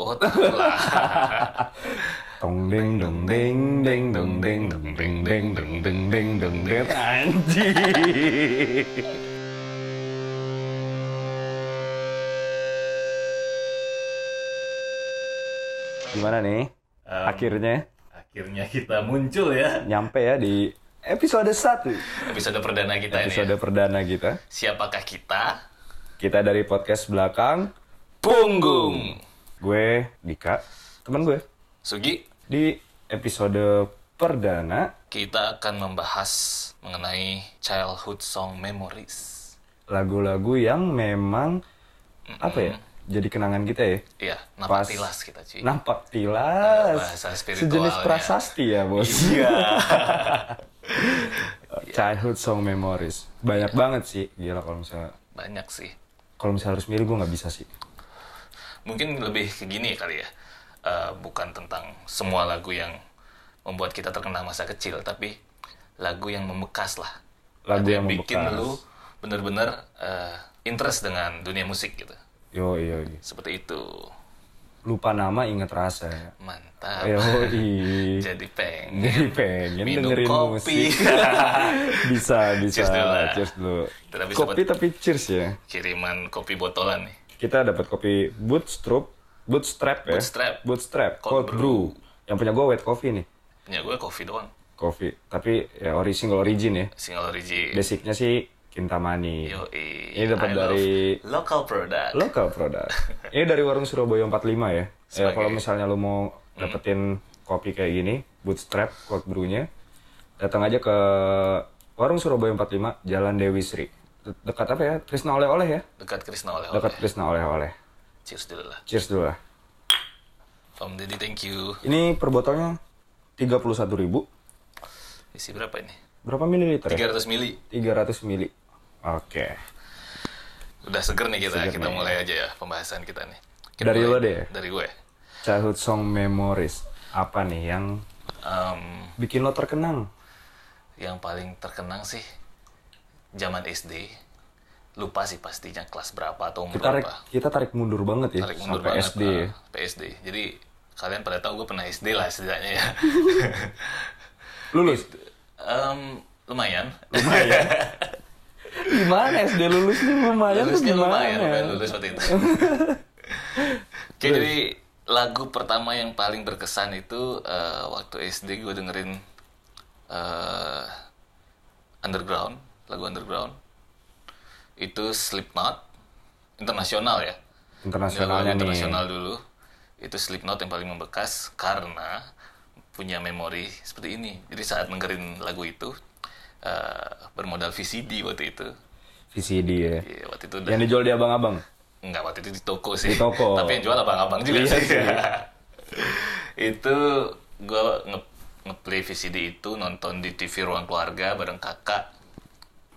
Oh, lah. Tong ding dong ding ding dong ding dong ding ding dong ding ding dong ding anjing. Gimana nih? Em, Akhirnya Akhirnya kita muncul ya. nyampe ya di episode 1. Episode perdana kita ini. Episode ya. perdana kita. Siapakah kita? Kita dari podcast belakang. Punggung. Gue Dika, teman gue. Sugi, Di episode perdana kita akan membahas mengenai childhood song memories. lagu-lagu yang memang apa ya? Jadi kenangan kita ya. Iya, Pas. napatilas kita cuy. Nampak tilas. Bahasa. Sejenis prasasti ya, Bos. Iya. Childhood song memories. Banyak banget sih. Gila kalau misalnya Banyak sih. kalau misalnya harus milih gue nggak bisa sih. Mungkin lebih ke gini kali ya. Eh, bukan tentang semua lagu yang membuat kita terkenang masa kecil, tapi lagu yang membekas lah. Lagu Lagu yang bikin membekas. lu bener-bener eh, interest dengan dunia musik gitu. Yo iya. Seperti itu. Lupa nama inget rasa. Mantap. Yo. Jadi pengen. Jadi pengen Minum dengerin kopi. musik. bisa, bisa. Cheers dulu lah. Cheers dulu. Kopi tapi cheers ya. Kiriman kopi botolan nih. Kita dapat kopi Bootstrap, Bootstrap ya. Bootstrap. Bootstrap, Cold cold, brew. Yang punya gue wet coffee nih. Punya gue kopi doang. Coffee. Tapi ya ori single origin ya. Single origin. Basicnya sih Kintamani. Ini dapat dari- local product. Local produk. Ini dari warung Surabaya 45 ya. Ya Sebagai- kalau misalnya lu mau dapetin kopi kayak gini, Bootstrap cold brew-nya, datang aja ke warung Surabaya 45, Jalan Dewi Sri. De- Dekat apa ya? Krisna oleh-oleh ya? Dekat Krisna oleh Dekat Krisna oleh-oleh. Cheers dulu lah. Cheers dulu lah. Om Deddy thank you. Ini per botolnya 31.000 ribu. Isi berapa ini? Berapa mililiter ya? 300 mili. 300 mili. Oke. Udah seger nih kita. Seger kita nih. mulai aja ya pembahasan kita nih. Kita Dari mulai- lo deh. Dari gue. Childhood song memories. Apa nih yang Em, bikin lo terkenang? yang paling terkenang sih zaman SD. Lupa sih pastinya kelas berapa atau umur Kita tarik, berapa. kita tarik mundur banget ya Tarik mundur sampai banget. SD ya. ah, sampai SD. Jadi kalian pada tahu gue pernah SD lah setidaknya ya. Lulus? Em, lumayan. Lumayan. Gimana SD lulusnya lumayan tuh Lulusnya gimana? lumayan, lumayan lulus waktu itu. Oke, jadi lagu pertama yang paling berkesan itu eh, waktu SD gue dengerin eh, Underground, lagu Underground. Itu Slipknot, internasional ya. Internasionalnya nih. internasional dulu. Itu Slipknot yang paling membekas karena punya memori seperti ini. Jadi saat dengerin lagu itu eh, bermodal VCD waktu itu. VCD ya. Iya, waktu itu udah Yang dijual di abang-abang. Enggak, waktu itu di toko sih. Di toko. Tapi yang jual abang-abang juga Iya sih. sih. itu gue nge ngeplay VCD itu nonton di TV ruang keluarga bareng kakak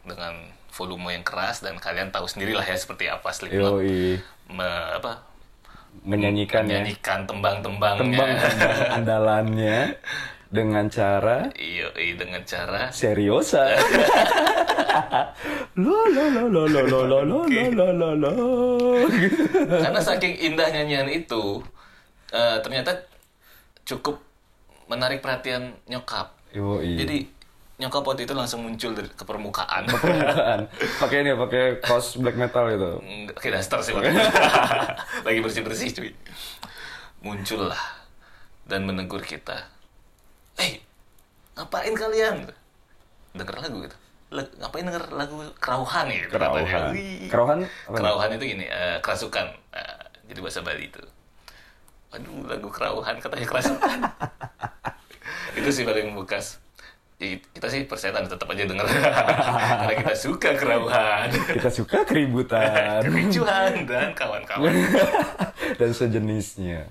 dengan volume yang keras dan kalian tahu sendirilah ya seperti apa Slipknot me- apa Menyanyikan ya. menyanyikan tembang-tembangnya. Tembang-tembang andalannya dengan cara Iya, iya, dengan cara seriosa. lo lo lo lo lo lo lo lo lo lo lo karena saking indah nyanyian itu eh, ternyata cukup menarik perhatian nyokap. Yoi. Jadi nyokap waktu itu langsung muncul dari, ke permukaan. permukaan pakai ini pakai kaos black metal gitu kayak daster sih waktu. Lagi bersih-bersih cuy. Muncul lah dan menegur kita. Eh, ngapain kalian? Denger lagu gitu. "Lag- ngapain denger lagu kerauhan gitu katanya. Kerauhan. Kerauhan Kerauhan itu gini, eh, kerasukan. Nah, jadi bahasa Bali itu. Aduh, lagu kerauhan katanya kerasukan. itu sih paling bekas. Ya, kita sih persetan tetap aja denger. Karena kita suka kerauhan. kita suka keributan kericuhan dan kawan-kawan. dan sejenisnya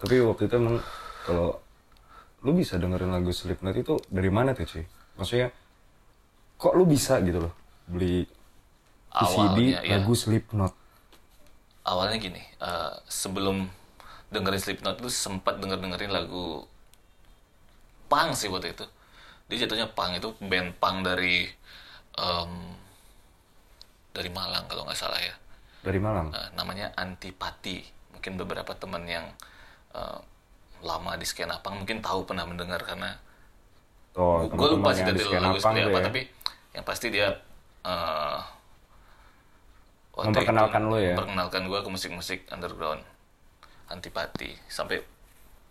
tapi waktu itu emang kalau lu bisa dengerin lagu Slipknot itu dari mana tuh cuy maksudnya kok lu bisa gitu loh beli Awalnya ya, lagu Slipknot awalnya gini, eh, sebelum dengerin Slipknot tuh sempat denger dengerin lagu punk sih waktu itu. Dia jatuhnya punk itu band punk dari em, dari Malang kalau nggak salah ya. dari Malang Eh, namanya Antipati mungkin beberapa teman yang eh, lama di skena punk mungkin tahu pernah mendengar karena Oh, gue lupa sih dari lagu seperti apa ya. tapi yang pasti dia waktu Memperkenalkan lo ya? memperkenalkan gue ke musik-musik underground antipati sampai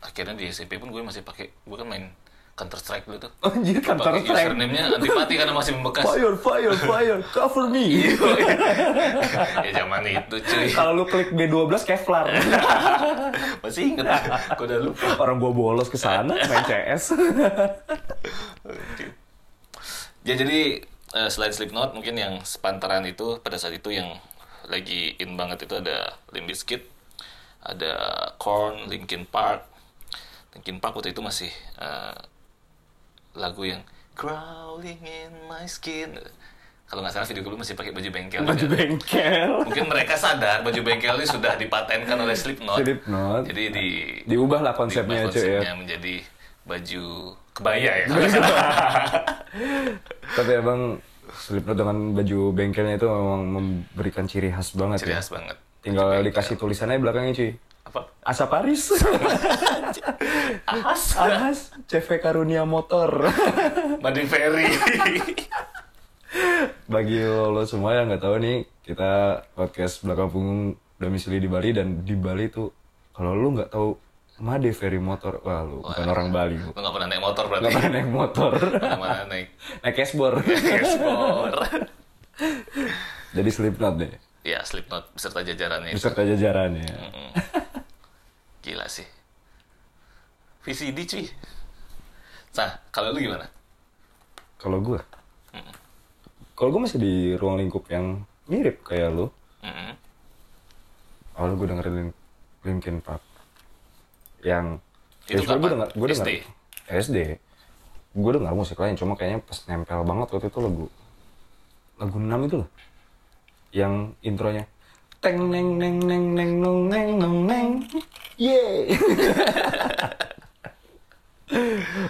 akhirnya di SMP pun gue masih pakai gue kan main Counter Strike dulu tuh Anjir Counter Strike. username-nya antipati karena masih membekas Fire, fire, fire, cover me. ya zaman itu cuy Kalau lu klik B12 Kevlar. masih inget gue udah lupa Orang gua bolos ke sana main CS. Ya jadi eh, selain Slipknot mungkin yang sepantaran itu pada saat itu yang lagi in banget itu ada Limp Bizkit, ada Korn, Linkin Park. Linkin Park waktu itu masih eh, lagu yang Crawling in my skin. Kalau nggak salah video klip masih pakai baju bengkel. Baju juga. bengkel. Mungkin mereka sadar baju bengkel ini sudah dipatenkan oleh Slipknot. Slipknot. Jadi di Diubah lah konsepnya diubah cuy ya. konsepnya menjadi baju kebaya ya. Tapi emang Slipknot dengan baju bengkelnya itu memang memberikan ciri khas banget Ciri ya. khas banget. Tinggal dikasih tulisannya belakangnya cuy. Apa? Asa Paris. Ahas. Ahas CV Karunia Motor. Madi Ferry. Bagi lo, lo semua yang nggak tahu nih, kita podcast belakang punggung domisili di Bali dan di Bali tuh kalau lu nggak tahu Made Ferry Motor, wah lu bukan orang Bali. Lu gak pernah naik motor berarti? Nggak pernah naik motor, Nggak pernah naik naik cashboard. ekspor. Jadi Slipknot deh, ya, Slipknot beserta jajarannya. itu. beserta jajarannya. Gila sih. VCD cuy. Nah, kalau lu gimana? Kalau gue, kalau gue masih di ruang lingkup yang mirip kayak lu. Mm-mm. Awalnya gue dengerin Lin- Linkin Park. Yang Itu ya, gue denger, gue denger SD? SD. Gue denger musik lain, cuma kayaknya pas nempel banget waktu itu lagu lagu 6 itu loh. Yang intronya teng neng neng neng neng neng nong neng ye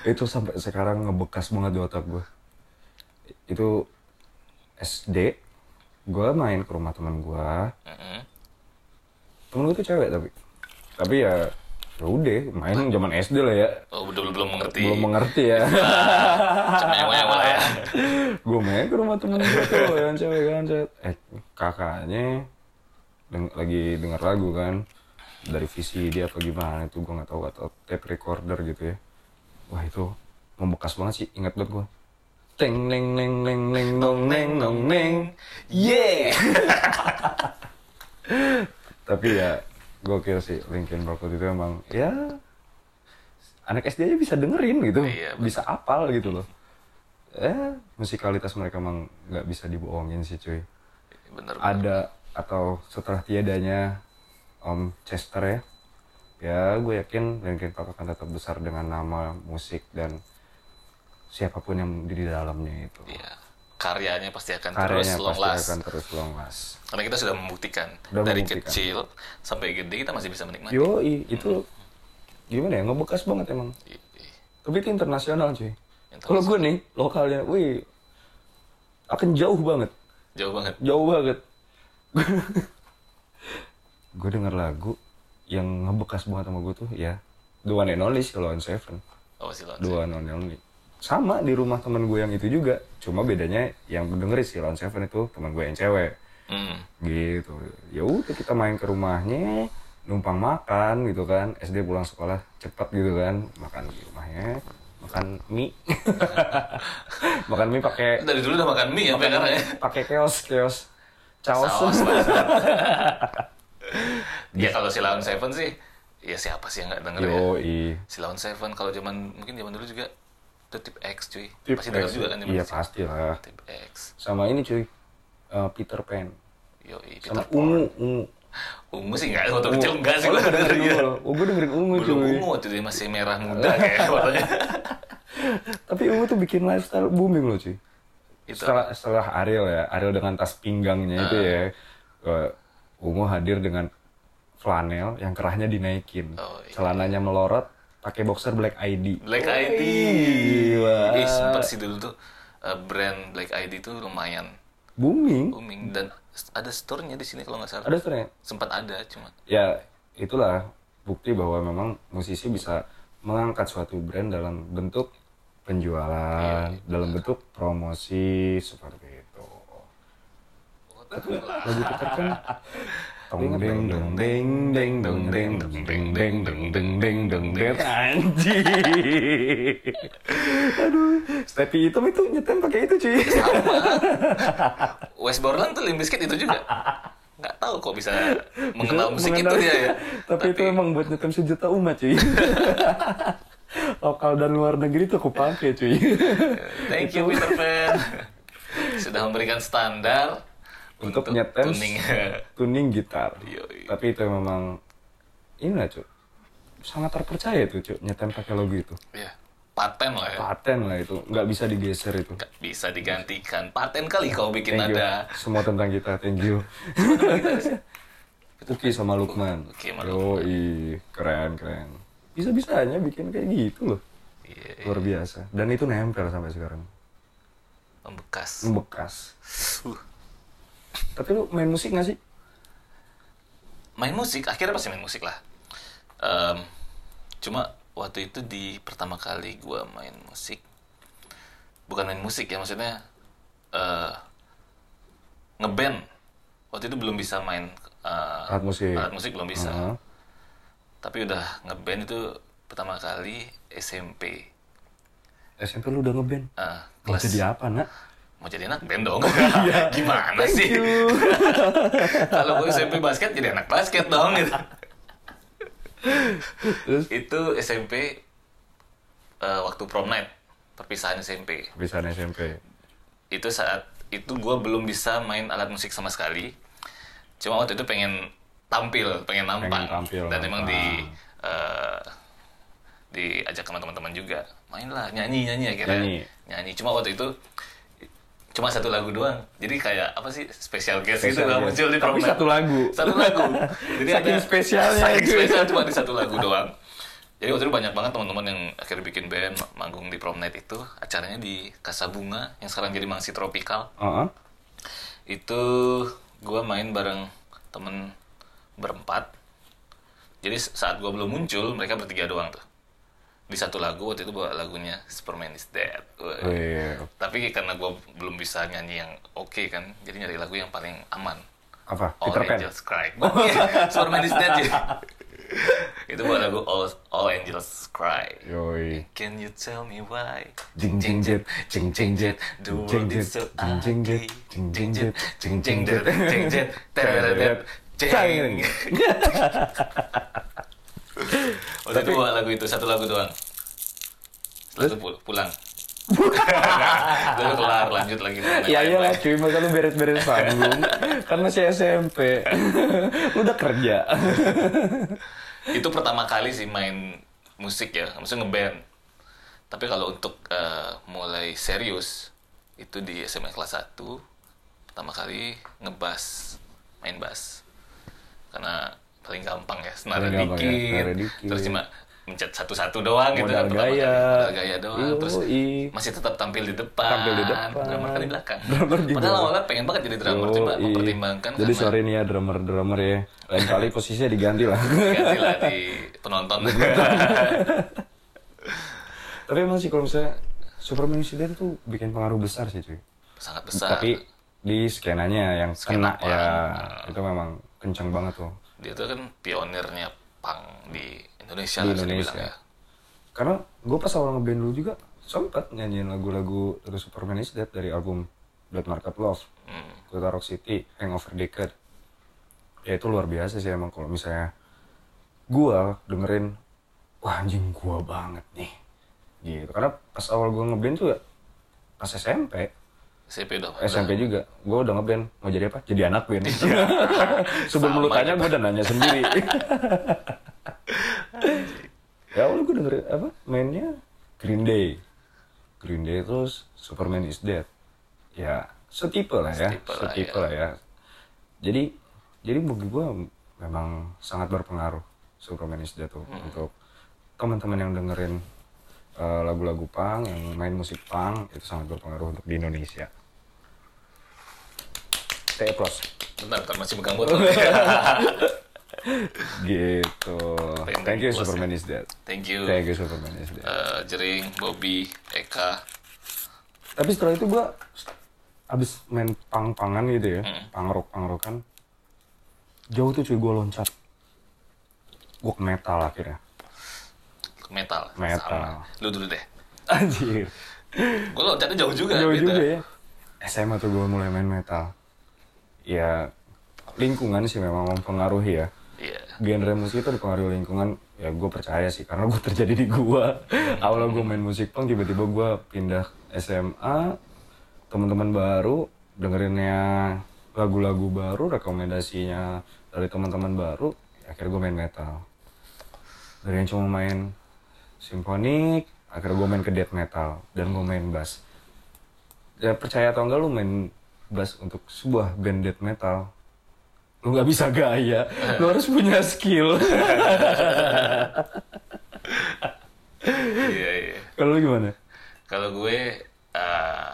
itu sampai sekarang ngebekas banget di otak gue itu SD gue main ke rumah teman gue Mm-mm. temen gue tuh cewek tapi tapi ya ya udah main zaman SD lah ya Oh, belum belum mengerti. belum mengerti ya lah ya. gue main ke rumah temen gue tuh yang cewek kan cewek. eh kakaknya deng- lagi dengar lagu kan dari VCD apa gimana itu gue nggak tahu atau tape recorder gitu ya wah itu membekas banget sih ingat banget gue teng neng neng neng neng nong neng nong neng. Yeah. tapi ya gokil sih Linkin Park itu emang ya anak SD aja bisa dengerin gitu. Iya, bisa apal gitu loh. Eh musikalitas mereka emang nggak bisa dibohongin sih cuy. Bener. ada atau setelah tiadanya Om Chester ya ya gue yakin Linkin Park akan tetap besar dengan nama musik dan siapa pun yang di dalamnya itu Iya. Karyanya pasti akan karyanya terus long pasti last. akan terus long last Karena kita sudah membuktikan Sudah dari membuktikan. kecil sampai gede kita masih bisa menikmati. yo itu gimana ya ngebekas banget emang I- i- tapi itu internasional cuy kalau gue nih lokalnya wih akan jauh banget Jauh banget. jauh banget gue denger lagu yang ngebekas banget sama gue tuh ya The One and Only Silon Seven Oh, si Lon. The One and Only sama di rumah teman gue yang itu juga cuma bedanya yang dengerin Silon Seven itu teman gue yang cewek Hmm. gitu ya udah kita main ke rumahnya numpang makan gitu kan SD pulang sekolah cepat gitu kan makan di rumahnya makan mie makan mie pakai Dari dulu udah makan mie ya, sekarang ya. pakai keos keos caos. ya kalau si Lawn Seven sih, ya siapa sih yang nggak denger ya? yo i Si Lawn Seven kalau zaman mungkin zaman dulu juga The Tip X cuy. Tip pasti denger X. juga kan iya pasti lah Tip X. sama ini cuy eh, Peter Pan Yoi, sama Peter Pan. ungu ungu Ungu sih enggak, waktu kecil enggak sih gua dengerin ungu oh gue dengerin ungu Belum cuy ungu waktu dia masih merah muda kayak warnanya. tapi ungu tuh bikin lifestyle booming loh cuy Itu. setelah setelah Ariel ya Ariel dengan tas pinggangnya itu Ah. ya eh, ungu hadir dengan flanel yang kerahnya dinaikin. Oh, iya. celananya melorot pakai boxer Black ID Black ID. Gila. Eh, sempat sih dulu tuh eh, brand Black ID tuh lumayan. Booming. Booming. Dan ada store-nya di sini kalau nggak salah. ada sebenarnya Sempat ada cuma. Ya itulah bukti bahwa memang musisi bisa mengangkat suatu brand dalam bentuk penjualan, dalam bentuk promosi seperti itu. Tapi lagu kita kan Dong deng deng dong deng dong deng deng dong deng deng dong deng anjing. Aduh, Stepi hitam itu nyetem pakai itu cuy. West Borland tuh Limp Bizkit itu juga. Nggak tahu kok bisa mengenal musik itu dia ya. Tapi, itu emang buat nyetem sejuta umat cuy. Lokal dan luar negeri tuh aku pakai cuy. Thank you Peter Pan. Sudah memberikan standar Untuk untuk, nyetem tuning. tuning gitar. Yoi. Tapi itu memang ini lah cuy. Sangat terpercaya tuh cuy nyetem pakai logo itu. ya, paten lah ya. Paten lah itu, nggak bisa digeser itu. Nggak bisa digantikan. Paten kali kau bikin Thank you. ada. Semua tentang kita, thank you. Uki sama Lukman. Uki sama Yoi, keren keren. Bisa-bisanya bikin kayak gitu loh. Iya, Luar biasa. Dan itu nempel sampai sekarang. membekas. Membekas. Uh. Tapi lu main musik gak sih? main musik akhirnya pasti main musik lah Em, cuma waktu itu di pertama kali gua main musik bukan main musik ya maksudnya eh ngeband waktu itu belum bisa main eh, Alat musik. alat musik belum bisa Heeh. tapi udah ngeband itu pertama kali SMP SMP lu udah ngeband. Mau kelas jadi apa nak? Mau jadi anak band dong? Gimana sih? kalau gue SMP basket jadi anak basket dong gitu. Terus? Itu SMP eh, waktu prom night perpisahan SMP bisa SMP. itu saat itu gue belum bisa main alat musik sama sekali. Cuma waktu itu pengen tampil pengen nampang Pengen tampil, dan emang di eh, diajak sama teman-teman juga. Mainlah nyanyi nyanyi akhirnya. Nyanyi. nyanyi. Cuma waktu itu cuma satu lagu doang jadi kayak apa sih special guest gitu Special lah guest. muncul di Tapi satu lagu. satu lagu jadi Saking ada- spesialnya saking itu. spesial cuma di satu lagu doang jadi waktu itu banyak banget teman-teman yang akhirnya bikin band ma- manggung di prom night itu acaranya di Casa Bunga yang sekarang jadi Mangsi Tropical Heeh. itu gua main bareng temen berempat jadi saat gua belum muncul mereka bertiga doang tuh di satu lagu waktu itu bawa lagunya Superman is Dead. Wah. Oh, iya. tapi karena gua belum bisa nyanyi yang oke kan jadi nyari lagu yang paling aman. Apa? All Peter Pan. Angels Cry. Iya, Superman is Dead jadi itu buat lagu All, All Angels Cry. Yoi. Can you tell me why? Jing jing jet, jing jing jet, The jing world is so jing jing jet, ugly. jing jing jet, jing jing jet, jing jet, tereret, jing. Waktu itu bawa lagu itu satu lagu doang. Pul- pulang. Lalu kelar lanjut lagi. Ya lain-lain. iyalah cuy, masa lu beres-beres panggung Kan masih SMP Lu udah kerja itu pertama kali sih main musik ya, maksudnya ngeband. Tapi kalau untuk eh, mulai serius itu di SMA kelas 1 pertama kali ngebas, main bass. Karena paling gampang ya, gampang ya, dikit, senara dikit. terus cuma mencet satu-satu doang gitu kan pertama gaya. kali. Modal gaya doang, terus Yoi. masih tetap tampil di depan. Tampil di depan. Drummer kan di belakang. Drummer di Padahal awalnya pengen banget jadi drummer, cuma Yoi. mempertimbangkan Jadi karena sorry nih ya drummer-drummer ya Lain kali posisinya diganti lah ganti lah di penonton. Tapi emang sih kalau misalnya Superman Incident tuh bikin pengaruh besar sih cuy Sangat besar. Tapi di skenanya yang kena Skena punk. ya Itu memang kencang banget tuh dia tuh kan pionirnya punk di Indonesia Di Indonesia. ya. Karena gue pas awal ngeband dulu juga sempat nyanyiin lagu-lagu dari Superman is Dead dari album Blood Market Love, Hmm. Kota Rock City, Hangover Decade. Ya itu luar biasa sih emang kalau misalnya gua dengerin wah anjing gua banget nih. Gitu. Karena pas awal gua ngeband tuh ya pas SMP, SMP udah SMP juga, gua udah ngeband mau jadi apa? Jadi anak band. Sebelum Sama lu tanya aja. gua udah nanya sendiri. ya awalnya gue dengerin apa mainnya Green Day Green Day terus Superman is Dead ya setipe lah ya Setipe lah, setipe ya. lah ya jadi jadi bagi gue memang sangat berpengaruh Superman is Dead tuh Hmm. untuk teman-teman yang dengerin eh, lagu-lagu punk yang main musik punk itu sangat berpengaruh untuk di Indonesia TE plus bentar bentar masih megang botol gitu. Pengen Thank you Superman is dead. Thank you. Thank you Superman is dead. Eh, Jering, Bobby, Eka. Tapi setelah itu gua abis main pang-pangan gitu ya, Hmm. pangrok-pangrokan. Jauh tuh cuy gua loncat. Gua ke metal akhirnya. Metal. Metal. Sama. Lu dulu deh. Anjir. Gue loncatnya jauh juga. Jauh gitu. juga ya. SMA tuh gue mulai main metal. Ya lingkungan sih memang mempengaruhi ya. Iya. Genre musik itu dipengaruhi lingkungan. Ya gue percaya sih karena gue terjadi di gua. Awalnya gue main musik punk tiba-tiba gue pindah SMA. Teman-teman baru dengerinnya lagu-lagu baru, rekomendasinya dari teman-teman baru. Ya, akhirnya gue main metal. Dari yang cuma main simfonik, akhirnya gue main ke death metal dan gue main bass ya percaya atau enggak lu main bass untuk sebuah band death metal lu nggak bisa gaya lu harus punya skill Iya, iya. kalau gimana Kalau gue eh,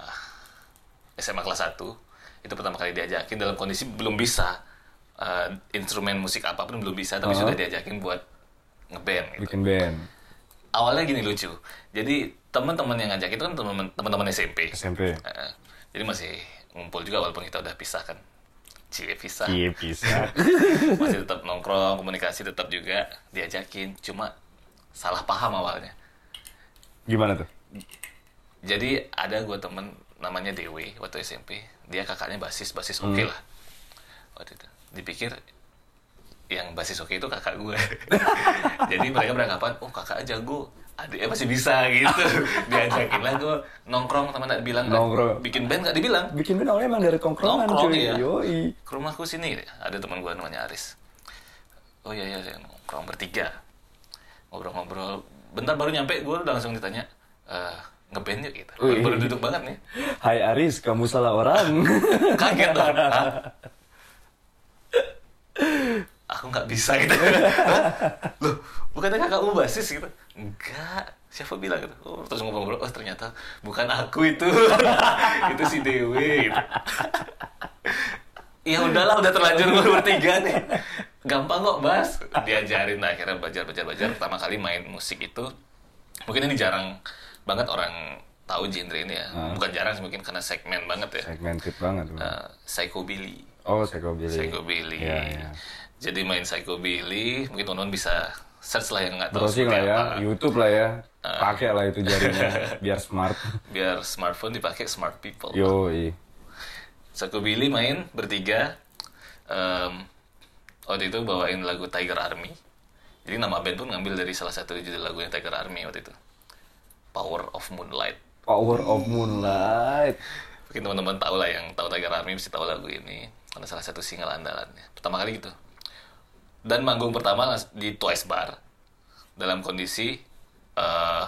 SMA kelas 1 itu pertama kali diajakin dalam kondisi belum bisa eh, instrumen musik apa pun belum bisa tapi Oh. sudah diajakin buat ngeband gitu. bikin band Awalnya gini lucu. Jadi teman-teman yang ngajak itu kan teman- teman-teman SMP. SMP Eh, jadi masih ngumpul juga walaupun kita udah pisah kan. Cie pisah. iya bisa Masih tetap nongkrong, komunikasi tetap juga diajakin. Cuma salah paham awalnya. gimana tuh Jadi ada gue temen namanya Dewi waktu SMP. Dia kakaknya basis, basis oke lah. Waktu itu dipikir yang basis oke itu kakak gue. Jadi mereka beranggapan, oh kakak jago, adiknya masih bisa gitu. Diajakin lah gue nongkrong teman tak bilang Nongkrong. bikin band gak dibilang. bikin band awalnya emang dari tongkrongan Nongkrong, cuy iya. yoi Ke rumahku sini ada teman gue namanya Aris. Oh iya iya saya nongkrong bertiga. Ngobrol-ngobrol. Bentar baru nyampe gue udah langsung ditanya, eh ngeband yuk gitu. Wih. Baru duduk banget nih. Hai Aris kamu salah orang kaget dong? aku nggak bisa gitu. Loh bukannya kakakmu basis gitu? Enggak. Siapa bilang gitu? Oh, terus ngobrol-ngobrol oh ternyata bukan aku itu. Itu si Dewi gitu. ya udahlah udah terlanjur gue bertiga nih. Gampang kok bas. Diajarin nah, akhirnya belajar belajar belajar. Pertama kali main musik itu mungkin ini jarang banget orang tahu genre ini ya. Bukan jarang sih mungkin karena segmen banget ya. Segmented banget uh, psychobilly. Oh psychobilly. Psychobilly. Iya, iya. Jadi main psychobilly mungkin teman-teman bisa search lah yang nggak tahu browsing lah ya apa. YouTube lah ya. Pakai lah itu jarinya biar smart. Biar smartphone dipakai smart people. Yoi. Psychobilly main bertiga. Em, waktu itu bawain lagu Tiger Army. Jadi nama band pun ngambil dari salah satu judul lagunya Tiger Army waktu itu. Power of Moonlight. Power of Moonlight. Mungkin teman-teman tahu lah yang tahu Tiger Army mesti tahu lagu ini. Karena salah satu single andalannya. Pertama kali gitu dan manggung pertama di Twice Bar. Dalam kondisi eh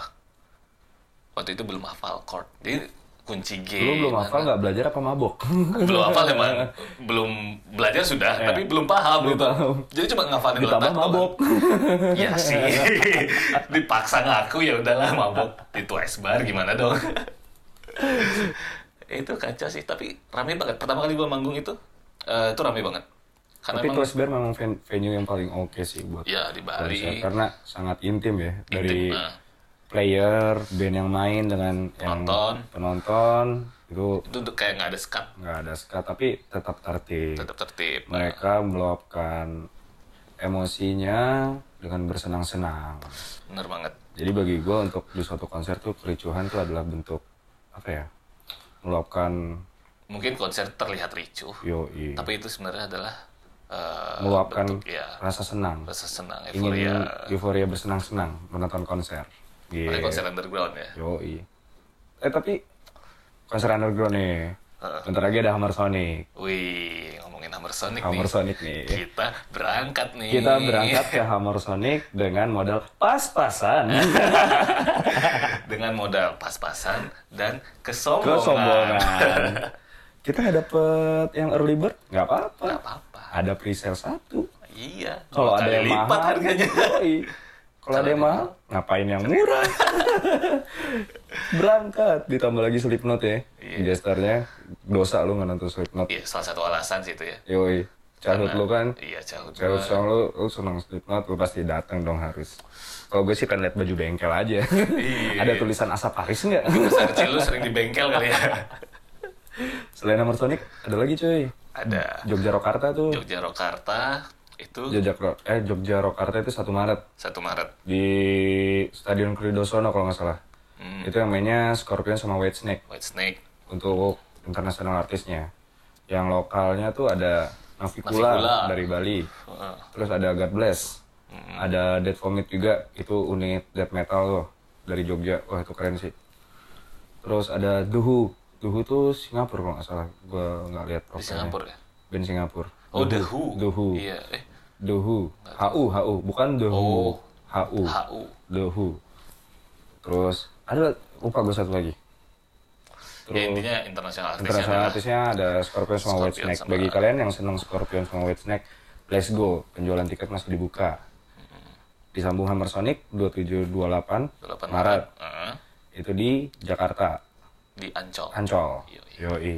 waktu itu belum hafal chord. Jadi kunci G lu belum hafal nggak belajar apa mabok? Belum hafal emang belum belajar sudah tapi belum paham Ya. Belum gitu. paham. jadi cuma ngafalin ditambah letak doang. mabok. Ya sih. Dipaksa ngaku ya udahlah mabok di Twice Bar gimana dong? Itu kacau sih tapi rame banget. Pertama kali gua manggung itu eh, itu rame banget karena tapi Twice Bear memang ven- venue yang paling oke sih buat ya di konser Bali. Karena sangat intim ya dari nah, player band yang main dengan yang Penonton. penonton itu itu tuh kayak nggak ada sekat nggak ada sekat tapi tetap tertib. Tetap tertib mereka meluapkan emosinya dengan bersenang-senang. Bener banget. Jadi bagi gue untuk di suatu konser tuh kericuhan tuh adalah bentuk apa ya meluapkan mungkin konser terlihat ricuh. Yoi. Tapi itu sebenarnya adalah eh, meluapkan bentuk, ya rasa senang. rasa senang ingin euforia. euforia bersenang-senang menonton konser. Gitu konser underground ya. Yoi. Eh tapi konser underground nih. Bentar lagi ada Hammer Sonic. Wih, ngomongin Hammer Sonic Hammer nih. Sonic nih. Kita berangkat nih. kita berangkat ke Hammer Sonic dengan modal pas-pasan. Dengan modal pas-pasan dan kesombongan. kesombongan. Kita dapet yang early bird? Nggak apa-apa. Nggak apa-apa. Ada pre-sale satu Iya. kalau ada yang lipat mahal harganya. kalau ada yang mahal ngapain yang murah berangkat ditambah lagi Slipknot ya Iya. gestarnya dosa lu nggak nonton Slipknot Iya, salah satu alasan sih itu ya. yoi childhood lu kan Iya, childhood gua. song lu lu seneng Slipknot lu pasti datang dong harus kalau gue sih kan liat baju bengkel aja Iya. ada tulisan asap Paris nggak Masa kecil lu sering di bengkel kali ya. selain Hammer Sonic ada lagi cuy Ada. Jogja Rokarta tuh Jogja Rokarta itu Jogja eh Jogja Rokarta itu 1 Maret. 1 Maret. di Stadion Kridosono kalau nggak salah. Hmm. itu yang mainnya Scorpion sama Whitesnake White Snake. untuk internasional artisnya. Yang lokalnya tuh ada Navikula, Navikula. dari Bali. Heeh. terus ada God Bless. Ada Dead Vomit juga. Itu unit death metal tuh dari Jogja. Wah itu keren sih. Terus ada Duhu Duhu tuh Singapura kalau nggak salah. Gue nggak lihat Di Singapura ya. band Singapura. Oh, The Who. Duhu Iya, eh. Duhu. HU HU bukan The Who. Oh. HU HU. The Who. Terus ada lupa gue satu lagi. Ya intinya internasional artisnya internasional artisnya ada Scorpion sama Whitesnake sama- bagi kalian yang seneng Scorpion sama Whitesnake let's go. Penjualan tiket masih dibuka. Disambung Hammer Sonic 2728 8 Maret. Maret. Heeh. itu di Jakarta Di Ancol. Ancol Yoi. yoi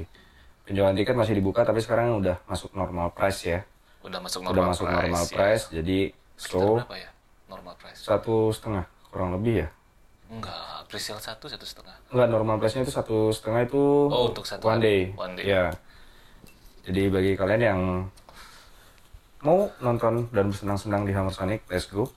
penjualan tiket masih dibuka tapi sekarang udah masuk normal price ya Udah masuk udah normal masuk price. normal ya. price jadi Sekitar so berapa ya? Normal price. satu setengah kurang lebih ya Enggak, presale satu satu setengah. Enggak, normal price-nya itu satu setengah itu Oh, untuk satu one day. One day. Ya. Jadi bagi kalian yang mau nonton dan bersenang-senang di Hammer Sonic, let's go.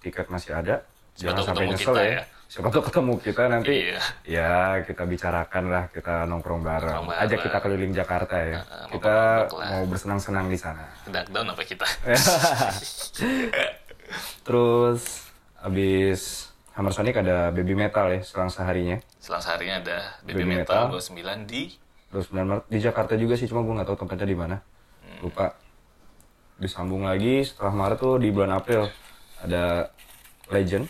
Tiket masih ada. Jangan tahu sampai nyesel kita ya. ya. Siapa tahu ketemu kita nanti. Iya. Ya, kita bicarakan lah, kita nongkrong bareng. Nongkrong bareng. Ajak kita keliling Jakarta ya. Heeh, kita mau bersenang-senang di sana. Lockdown apa kita? Terus habis Hammer Sonic ada Baby Metal ya, selang seharinya. Selang seharinya ada Baby, Baby Metal, Metal. 29 di 29 Maret di Jakarta juga sih cuma gue nggak tahu tempatnya di mana lupa disambung lagi setelah Maret tuh di bulan April ada Legend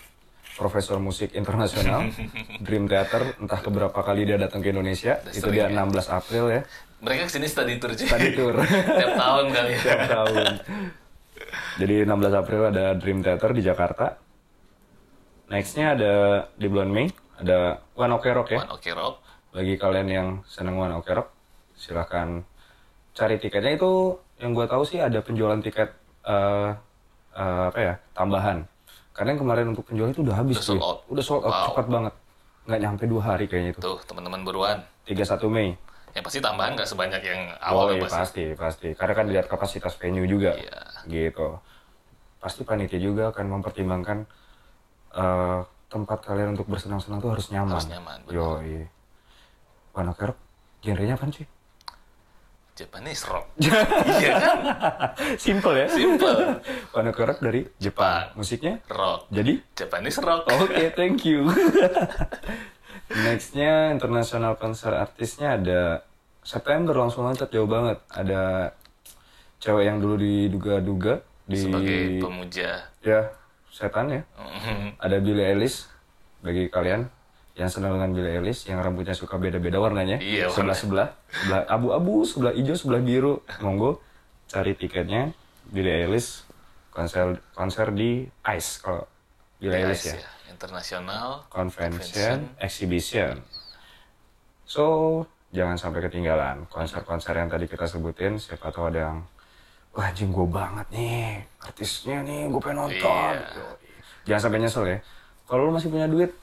Profesor Musik Internasional Dream Theater entah keberapa kali dia datang ke Indonesia Udah itu dia ya. 16 April ya Mereka ke sini study tour. Study tour. Tiap tahun kali ya. tiap tahun jadi 16 April ada Dream Theater di Jakarta nextnya ada di bulan Mei ada One Ok Rock ya One Ok Rock. bagi kalian yang seneng One Ok Rock silahkan cari tiketnya itu yang gue tahu sih ada penjualan tiket eh eh, apa ya tambahan karena yang kemarin untuk penjualan itu udah habis Udah sold out. udah sold out Wow. cepat banget nggak nyampe dua hari kayaknya itu Tuh, teman-teman buruan. 31 Mei Yang pasti tambahan nggak sebanyak yang oh awal iya, pasti. pasti pasti karena kan dilihat kapasitas venue juga Iya. gitu pasti panitia juga akan mempertimbangkan eh, tempat kalian untuk bersenang-senang tuh harus nyaman Harus nyaman, benar. yo One Ok Rock genrenya apa sih Japanese rock. iya kan? Simple ya. Simple. Warna korak dari Jepang. Jepang. Musiknya Rock. jadi Japanese rock. Oke, thank you. Nextnya internasional konser artisnya ada September langsung loncat jauh banget. Ada cewek yang dulu diduga-duga di Sebagai pemuja. ya setan ya. Mhm. Ada Billie Eilish bagi kalian yang senang dengan Billie Eilish yang rambutnya suka beda-beda warnanya. Iya, sebelah sebelah, sebelah abu-abu, sebelah hijau, sebelah biru. Monggo cari tiketnya Billie Eilish konser konser di ICE kalau Billie Eilish ya. Ya. Internasional Convention Exhibition. So, jangan sampai ketinggalan konser-konser yang tadi kita sebutin. Siapa tahu ada yang, wah anjing gue banget nih, artisnya nih, gue pengen nonton. Iya. Jangan sampai nyesel ya. Kalau lu masih punya duit,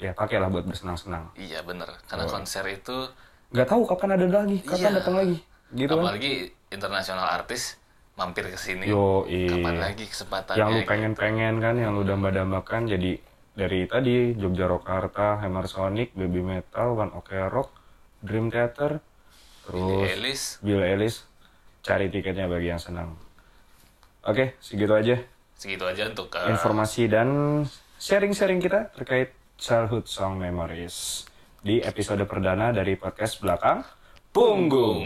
ya pakailah buat bersenang-senang. Iya bener, karena konser itu Gak tahu kapan ada lagi, kapan Iya. datang lagi, gitu kan? apalagi internasional artis mampir ke sini. Yo, Kapan lagi kesempatannya? yang lu gitu. pengen-pengen kan, yang lu damba-dambakan jadi dari tadi Jogja Rokarta, Hammer Sonic, Baby Metal, One Ok Rock, Dream Theater, terus Elis, Bill Ellis, cari tiketnya bagi yang senang. Oke, segitu aja segitu aja untuk uh, informasi dan sharing-sharing kita terkait childhood song memories di episode perdana dari podcast belakang punggung.